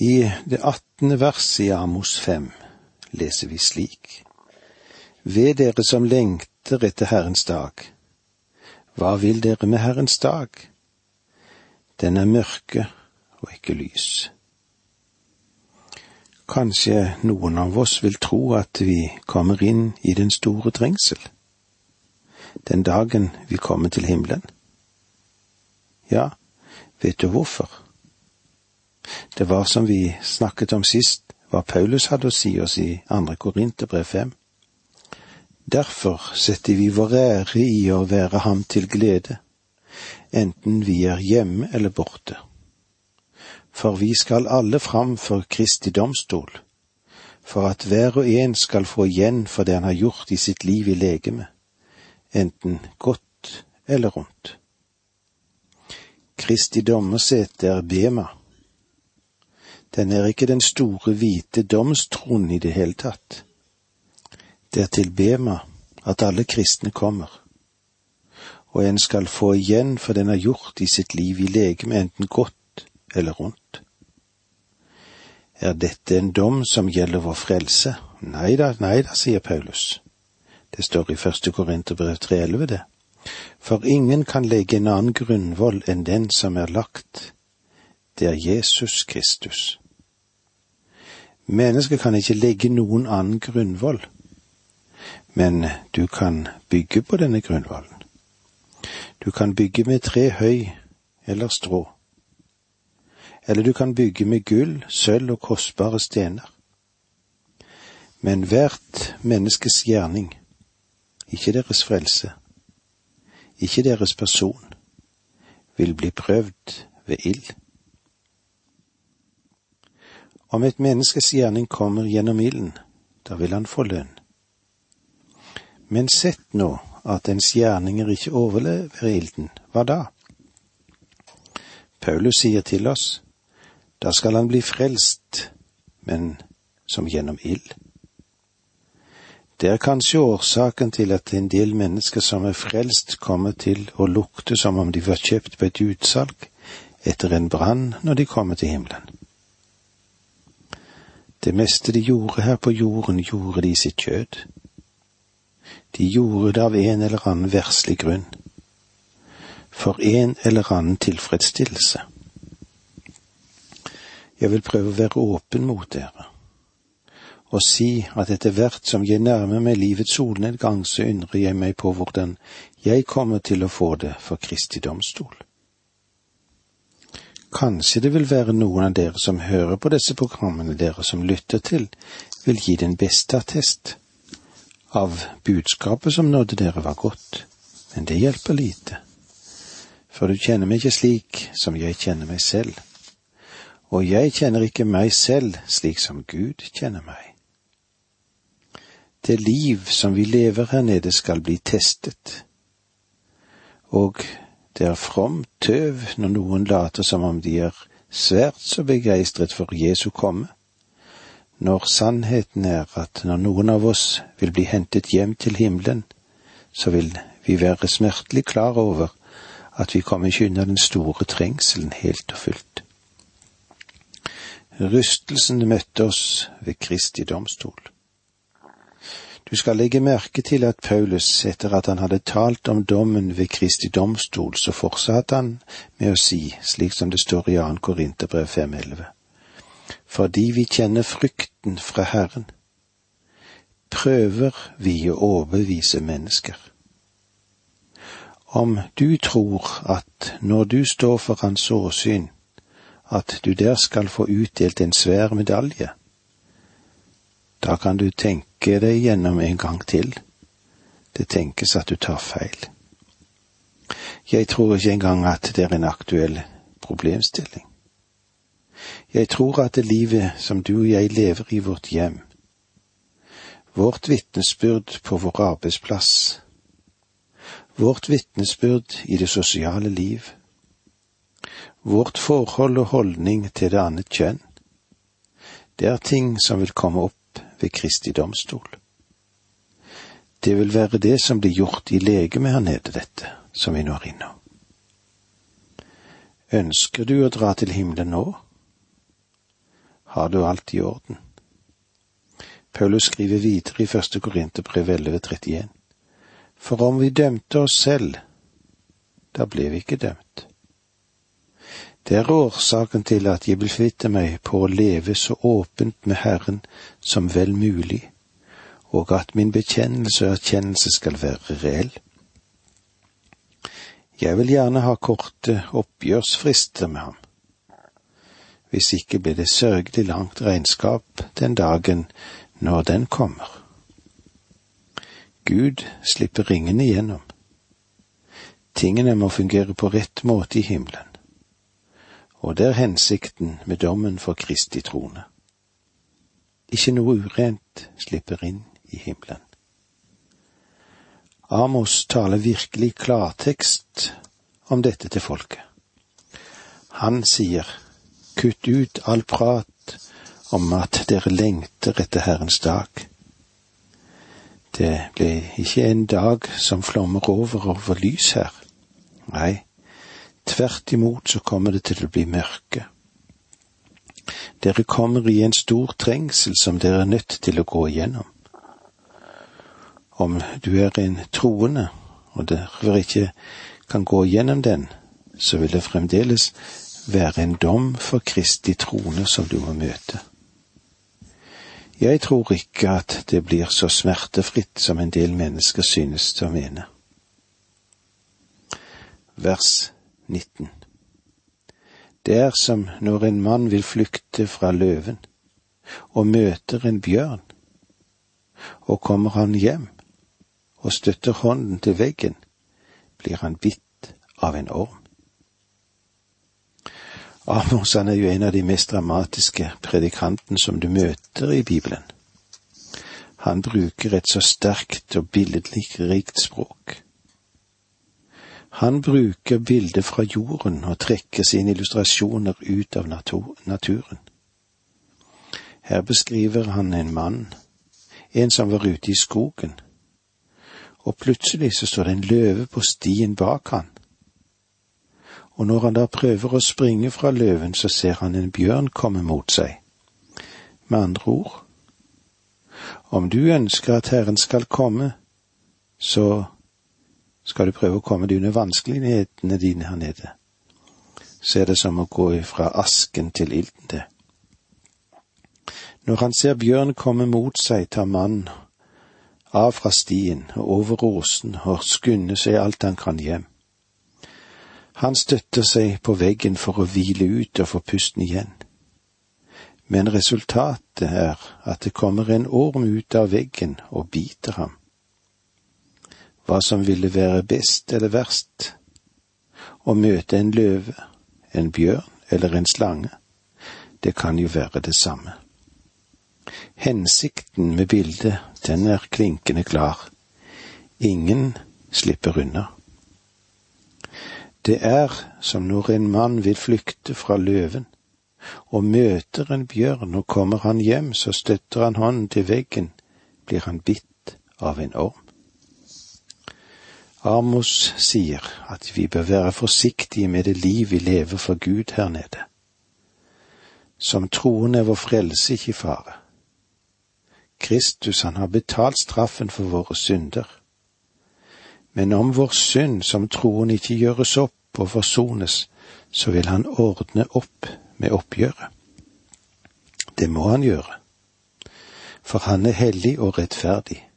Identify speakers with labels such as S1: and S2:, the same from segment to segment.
S1: I det attende verset i Amos fem leser vi slik. Ved dere som lengter etter Herrens dag. Hva vil dere med Herrens dag? Den er mørke og ikke lys. Kanskje noen av oss vil tro at vi kommer inn i den store trengsel, den dagen vi kommer til himmelen. Ja, vet du hvorfor? Det var som vi snakket om sist, hva Paulus hadde å si oss i andre Korinterbrev fem. Derfor setter vi vår ære i å være ham til glede, enten vi er hjemme eller borte. For vi skal alle fram for Kristi domstol, for at hver og en skal få igjen for det han har gjort i sitt liv i legeme, enten godt eller ondt. Kristi dommersete er bema, den er ikke den store, hvite domstronen i det hele tatt. Det er til Bema at alle kristne kommer, og en skal få igjen for den har gjort i sitt liv i legeme, enten godt eller ondt. Er dette en dom som gjelder vår frelse? Nei da, nei da, sier Paulus. Det står i første Korinterbrev 3,11 det. For ingen kan legge en annen grunnvoll enn den som er lagt, det er Jesus Kristus. Mennesket kan ikke legge noen annen grunnvoll, men du kan bygge på denne grunnvollen. Du kan bygge med tre høy eller strå, eller du kan bygge med gull, sølv og kostbare stener. Men hvert menneskes gjerning, ikke deres frelse, ikke deres person, vil bli prøvd ved ild. Om et menneskes gjerning kommer gjennom ilden, da vil han få lønn. Men sett nå at ens gjerninger ikke overlever ilden, hva da? Paulus sier til oss, da skal han bli frelst, men som gjennom ild. Det er kanskje årsaken til at en del mennesker som er frelst, kommer til å lukte som om de var kjøpt på et utsalg etter en brann når de kommer til himmelen. Det meste de gjorde her på jorden, gjorde de i sitt kjød. De gjorde det av en eller annen verslig grunn, for en eller annen tilfredsstillelse. Jeg vil prøve å være åpen mot dere, og si at etter hvert som jeg nærmer meg livets solnedgang, så undrer jeg meg på hvordan jeg kommer til å få det for Kristi domstol. Kanskje det vil være noen av dere som hører på disse programmene, dere som lytter til, vil gi den beste attest av budskapet som nådde dere var godt, men det hjelper lite, for du kjenner meg ikke slik som jeg kjenner meg selv, og jeg kjenner ikke meg selv slik som Gud kjenner meg. Det liv som vi lever her nede skal bli testet, og det er fromt tøv når noen later som om de er svært så begeistret for Jesu komme, når sannheten er at når noen av oss vil bli hentet hjem til himmelen, så vil vi være smertelig klar over at vi kommer ikke unna den store trengselen helt og fullt. Rystelsen møtte oss ved Kristi domstol. Du skal legge merke til at Paulus, etter at han hadde talt om dommen ved Kristi domstol, så fortsatte han med å si, slik som det står i 2. Korinterbrev 5.11, fordi vi kjenner frykten fra Herren, prøver vi å overbevise mennesker. Om du tror at når du står for hans åsyn, at du der skal få utdelt en svær medalje, da kan du tenke deg gjennom en gang til. Det tenkes at du tar feil. Jeg tror ikke engang at det er en aktuell problemstilling. Jeg tror at det livet som du og jeg lever i vårt hjem, vårt vitnesbyrd på vår arbeidsplass, vårt vitnesbyrd i det sosiale liv, vårt forhold og holdning til det annet kjønn, det er ting som vil komme opp ved Kristi domstol. Det vil være det som blir gjort i legemet her nede, dette som vi nå er innom. Ønsker du å dra til himmelen nå? har du alt i orden. Paulus skriver videre i første Korinterbrev 11.31. For om vi dømte oss selv, da ble vi ikke dømt. Det er årsaken til at jeg beflitter meg på å leve så åpent med Herren som vel mulig, og at min bekjennelse og erkjennelse skal være reell. Jeg vil gjerne ha korte oppgjørsfrister med ham. Hvis ikke blir det sørgelig langt regnskap den dagen når den kommer. Gud slipper ringene igjennom. Tingene må fungere på rett måte i himmelen, og det er hensikten med dommen for Kristi trone. Ikke noe urent slipper inn i himmelen. Amos taler virkelig klartekst om dette til folket. Han sier, kutt ut all prat om at dere lengter etter Herrens dag. Det blir ikke en dag som flommer over over lys her. Nei, tvert imot så kommer det til å bli mørke. Dere kommer i en stor trengsel som dere er nødt til å gå igjennom om du er en troende og derfor ikke kan gå igjennom den, så vil det fremdeles være en dom for Kristi trone som du må møte. Jeg tror ikke at det blir så smertefritt som en del mennesker synes til å mene. Vers 19 Det er som når en mann vil flykte fra løven og møter en bjørn, og kommer han hjem, og støtter hånden til veggen, blir han bitt av en orm. Amos han er jo en av de mest dramatiske predikantene som du møter i Bibelen. Han bruker et så sterkt og billedlig rikt språk. Han bruker bilder fra jorden og trekker sine illustrasjoner ut av naturen. Her beskriver han en mann, en som var ute i skogen og plutselig så står det en løve på stien bak han. Og når han da prøver å springe fra løven, så ser han en bjørn komme mot seg. Med andre ord, om du ønsker at Herren skal komme, så skal du prøve å komme deg under vanskelighetene dine her nede. Så er det som å gå fra asken til ilden, det. Når han ser bjørn komme mot seg, tar mannen av fra stien og over åsen og skunder seg alt han kan hjem. Han støtter seg på veggen for å hvile ut og få pusten igjen. Men resultatet er at det kommer en orm ut av veggen og biter ham. Hva som ville være best eller verst, å møte en løve, en bjørn eller en slange, det kan jo være det samme. Hensikten med bildet, den er klinkende klar. Ingen slipper unna. Det er som når en mann vil flykte fra løven, og møter en bjørn, og kommer han hjem, så støtter han hånden til veggen, blir han bitt av en orm. Amos sier at vi bør være forsiktige med det liv vi lever for Gud her nede. Som troende er vår frelse ikke i fare. Kristus, han har betalt straffen for våre synder. Men om vår synd som troen ikke gjøres opp og forsones, så vil han ordne opp med oppgjøret. Det må han gjøre, for han er hellig og rettferdig.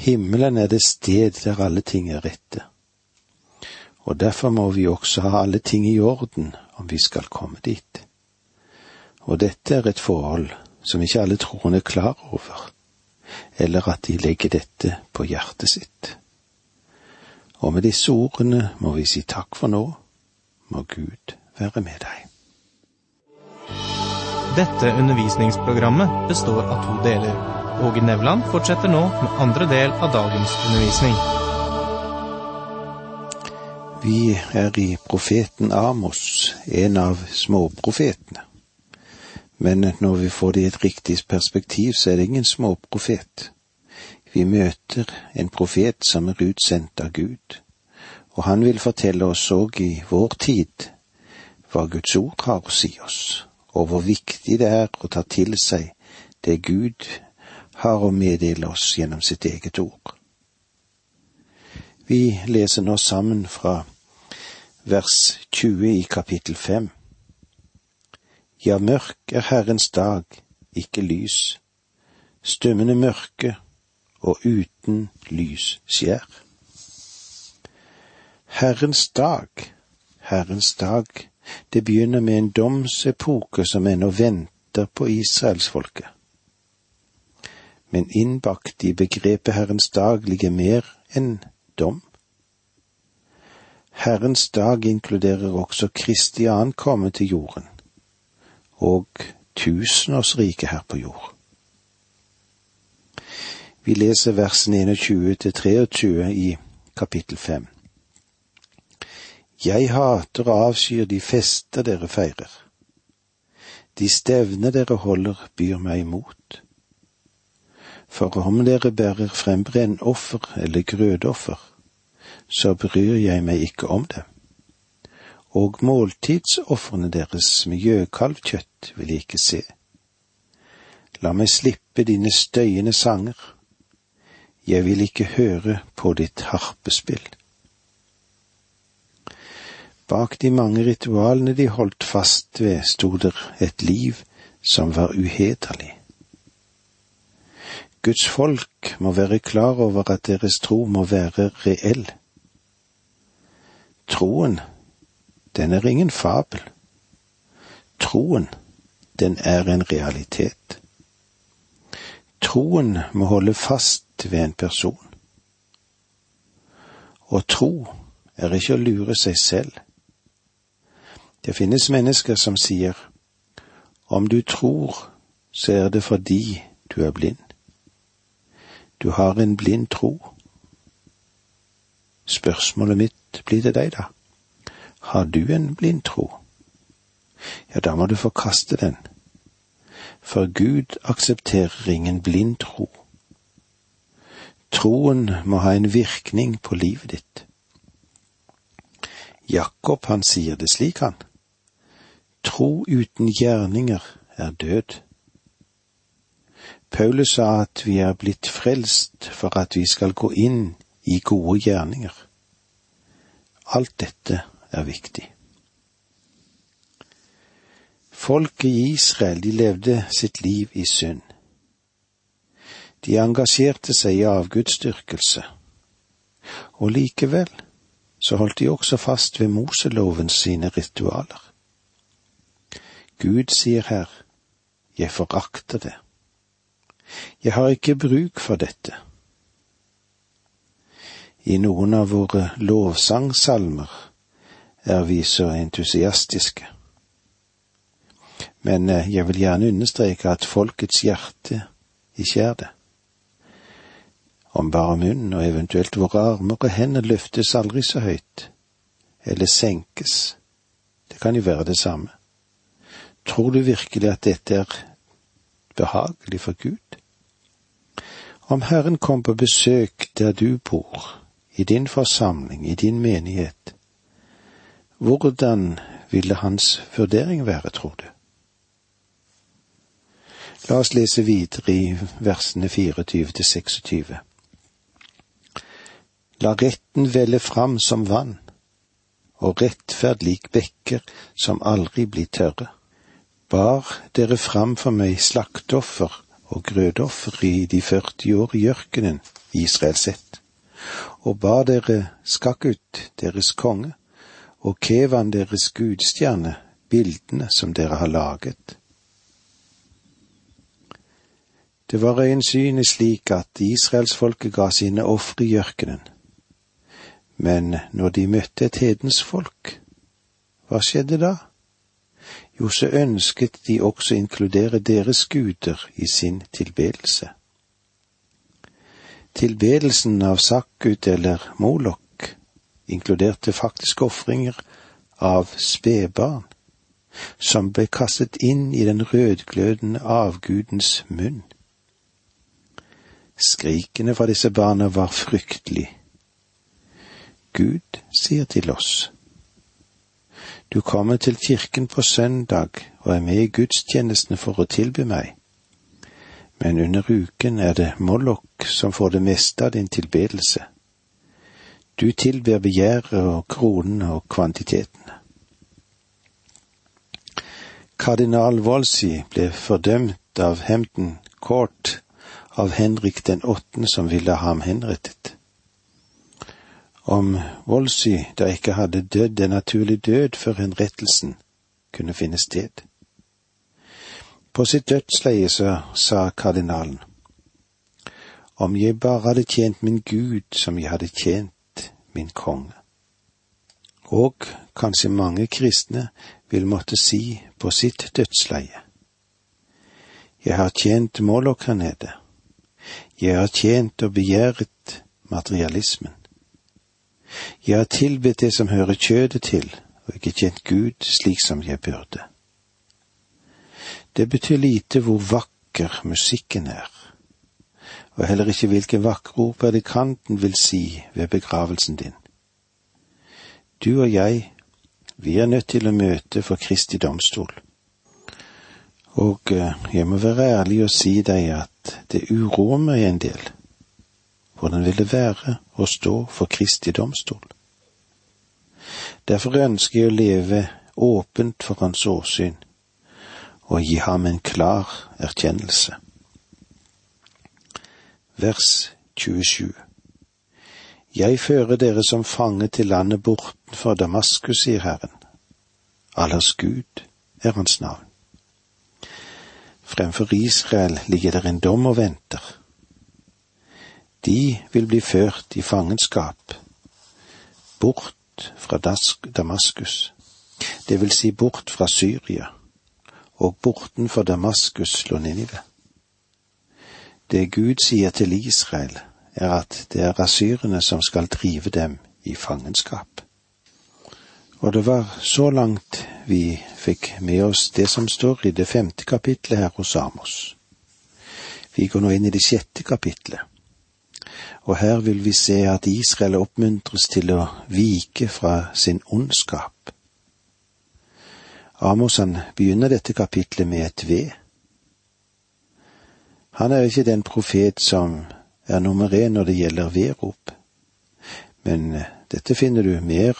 S1: Himmelen er det sted der alle ting er rette, og derfor må vi også ha alle ting i orden om vi skal komme dit. Og dette er et forhold som ikke alle troende er klar over, eller at de legger dette på hjertet sitt. Og med disse ordene må vi si takk for nå, må Gud være med deg.
S2: Dette undervisningsprogrammet består av to deler. Åge Nevland fortsetter nå med andre del av dagens undervisning.
S1: Vi er i profeten Amos, en av småprofetene. Men når vi får det i et riktig perspektiv, så er det ingen småprofet. Vi møter en profet som er utsendt av Gud, og han vil fortelle oss òg i vår tid hva Guds ord har å si oss, og hvor viktig det er å ta til seg det Gud har å meddele oss gjennom sitt eget ord. Vi leser nå sammen fra vers 20 i kapittel 5. Ja, mørk er Herrens dag, ikke lys, stummende mørke og uten lys skjær. Herrens dag, Herrens dag, det begynner med en domsepoke som ennå venter på israelsfolket. Men innbakt i begrepet Herrens dag ligger mer enn dom. Herrens dag inkluderer også Kristi ankomme til jorden og tusenårsriket her på jord. Vi leser versene 21 til 23 i kapittel 5. Jeg hater og avskyr de fester dere feirer. De stevner dere holder byr meg imot. For om dere bærer frem brennoffer eller grødoffer, så bryr jeg meg ikke om det. Og måltidsofrene deres med gjøkalvkjøtt vil jeg ikke se. La meg slippe dine støyende sanger. Jeg vil ikke høre på ditt harpespill. Bak de mange ritualene de holdt fast ved, sto der et liv som var uhederlig. Guds folk må være klar over at deres tro må være reell. Troen, den er ingen fabel. Troen, den er en realitet. Troen må holde fast ved en person. Å tro er ikke å lure seg selv. Det finnes mennesker som sier om du tror, så er det fordi du er blind. Du har en blind tro. Spørsmålet mitt blir til deg, da. Har du en blind tro? Ja, da må du forkaste den. For Gud aksepterer ingen blind tro. Troen må ha en virkning på livet ditt. Jakob, han sier det slik, han. Tro uten gjerninger er død. Paulus sa at vi er blitt frelst for at vi skal gå inn i gode gjerninger. Alt dette er viktig. Folket i Israel, de levde sitt liv i synd. De engasjerte seg i avgudsdyrkelse, og likevel så holdt de også fast ved Moseloven sine ritualer. Gud sier her, jeg forakter det. Jeg har ikke bruk for dette. I noen av våre lovsangsalmer er vi så entusiastiske. Men eh, jeg vil gjerne understreke at folkets hjerte ikke er det. Om bare munnen og eventuelt våre armer og hender løftes aldri så høyt, eller senkes, det kan jo være det samme. Tror du virkelig at dette er behagelig for Gud? Om Herren kom på besøk der du bor, i din forsamling, i din menighet, hvordan ville hans vurdering være, tror du? La oss lese videre i versene 24 til 26. La retten velle fram som vann, og rettferd lik bekker som aldri blir tørre. Bar dere fram for meg slakteoffer og grødoffer i de 40 år i ørkenen, Israels ett, og bar dere Skakut, deres konge, og Kevan deres gudstjerne, bildene som dere har laget. Det var øyensynlig slik at israelsfolket ga sine ofre i ørkenen, men når de møtte et hedensfolk, hva skjedde da? Jo, så ønsket de også inkludere deres guder i sin tilbedelse. Tilbedelsen av Sakkut eller Molok inkluderte faktisk ofringer av spedbarn, som ble kastet inn i den rødglødende avgudens munn. Skrikene fra disse barna var fryktelig. Gud sier til oss, Du kommer til kirken på søndag og er med i gudstjenestene for å tilby meg, men under uken er det Mollok som får det meste av din tilbedelse. Du tilber begjæret og kronene og kvantitetene. Kardinal Wolsey ble fordømt av Hampton Court av Henrik den åttende som ville ha ham henrettet. Om Wolsey da ikke hadde dødd en naturlig død før henrettelsen kunne finne sted. På sitt dødsleie så sa kardinalen, om jeg bare hadde tjent min Gud som jeg hadde tjent min konge. Og kanskje mange kristne vil måtte si på sitt dødsleie. Jeg har tjent Moloch her nede. Jeg har tjent og begjæret materialismen. Jeg har tilbedt det som hører kjødet til, og ikke kjent Gud slik som jeg burde. Det betyr lite hvor vakker musikken er, og heller ikke hvilke vakre ord predikanten vil si ved begravelsen din. Du og jeg, vi er nødt til å møte for Kristi domstol. Og eh, jeg må være ærlig og si deg at det uroer meg en del. Hvordan vil det være å stå for Kristi domstol? Derfor ønsker jeg å leve åpent for Hans åsyn og gi ham en klar erkjennelse. Vers 27 Jeg fører dere som fange til landet bortenfor Damaskus, sier Herren. Allers Gud er hans navn. Fremfor Israel ligger der en dom og venter. De vil bli ført i fangenskap, bort fra Damaskus, det vil si bort fra Syria, og bortenfor Damaskus lå Ninive. Det Gud sier til Israel, er at det er asyrene som skal drive dem i fangenskap. Og det var så langt vi fikk med oss det som står i det femte kapitlet her hos Amos. Vi går nå inn i det sjette kapitlet, og her vil vi se at Israel oppmuntres til å vike fra sin ondskap. Amos han begynner dette kapitlet med et V. Han er ikke den profet som er nummer én når det gjelder vedrop, men dette finner du mer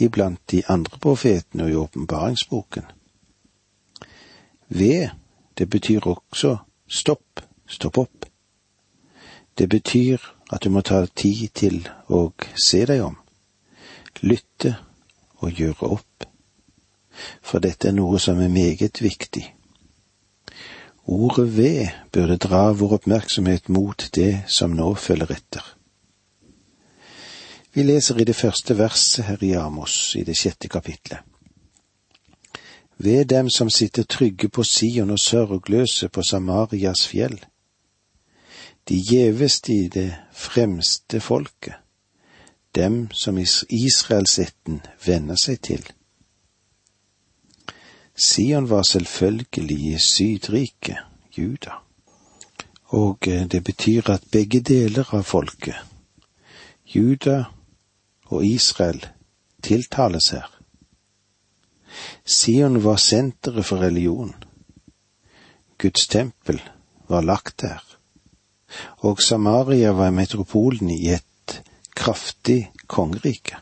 S1: iblant de andre profetene og i åpenbaringsboken. Ved, det betyr også stopp, stopp opp. Det betyr at du må ta tid til å se deg om, lytte og gjøre opp. For dette er noe som er meget viktig. Ordet ved burde dra vår oppmerksomhet mot det som nå følger etter. Vi leser i det første verset her i Amos, i det sjette kapitlet. Ved dem som sitter trygge på Sion og sørgløse på Samarias fjell, de gjeveste i det fremste folket, dem som Israelsetten venner seg til. Sion var selvfølgelig i Sydriket, Juda, og eh, det betyr at begge deler av folket, Juda og Israel, tiltales her. Sion var senteret for religion. Guds tempel var lagt der og Samaria var metropolen i et kraftig kongerike.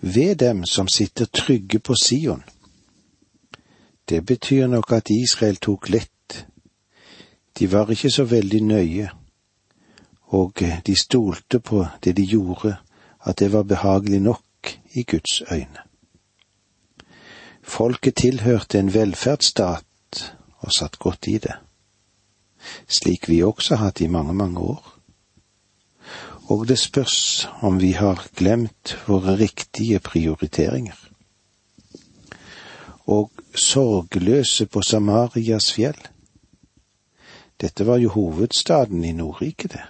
S1: Ved dem som sitter trygge på Sion. Det betyr nok at Israel tok lett. De var ikke så veldig nøye, og de stolte på det de gjorde, at det var behagelig nok i Guds øyne. Folket tilhørte en velferdsstat og satt godt i det slik vi også har hatt i mange, mange år. Og det spørs om vi har glemt våre riktige prioriteringer. Og sorgløse på Samarias fjell. Dette var jo hovedstaden i Nordriket, det.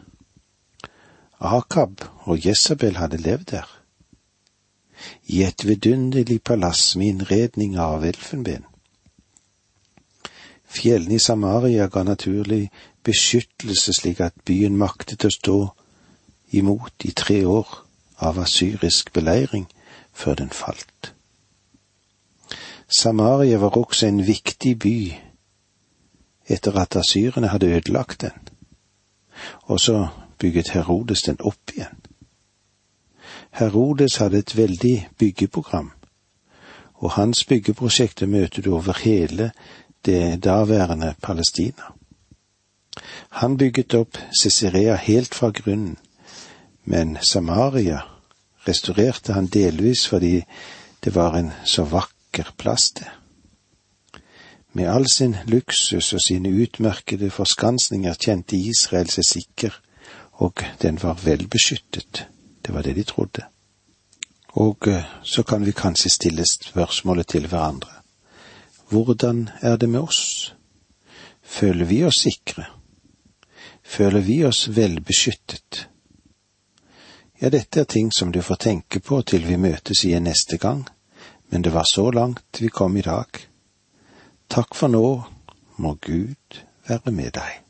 S1: Akab og Jesabel hadde levd der. I et vidunderlig palass med innredning av elfenben. Fjellene i Samaria ga naturlig beskyttelse slik at byen maktet å stå imot i tre år av asyrisk beleiring før den falt. Samaria var også en viktig by etter at asyrene hadde ødelagt den, og så bygget Herodes den opp igjen. Herodes hadde et veldig byggeprogram, og hans byggeprosjekter møter du over hele det daværende Palestina. Han bygget opp Cicarea helt fra grunnen, men Samaria restaurerte han delvis fordi det var en så vakker plass, det. Med all sin luksus og sine utmerkede forskansninger kjente Israel seg sikker, og den var velbeskyttet. Det var det de trodde. Og eh, så kan vi kanskje stille spørsmålet til hverandre. Hvordan er det med oss? Føler vi oss sikre? Føler vi oss velbeskyttet? Ja, dette er ting som du får tenke på til vi møtes igjen neste gang, men det var så langt vi kom i dag. Takk for nå, må Gud være med deg.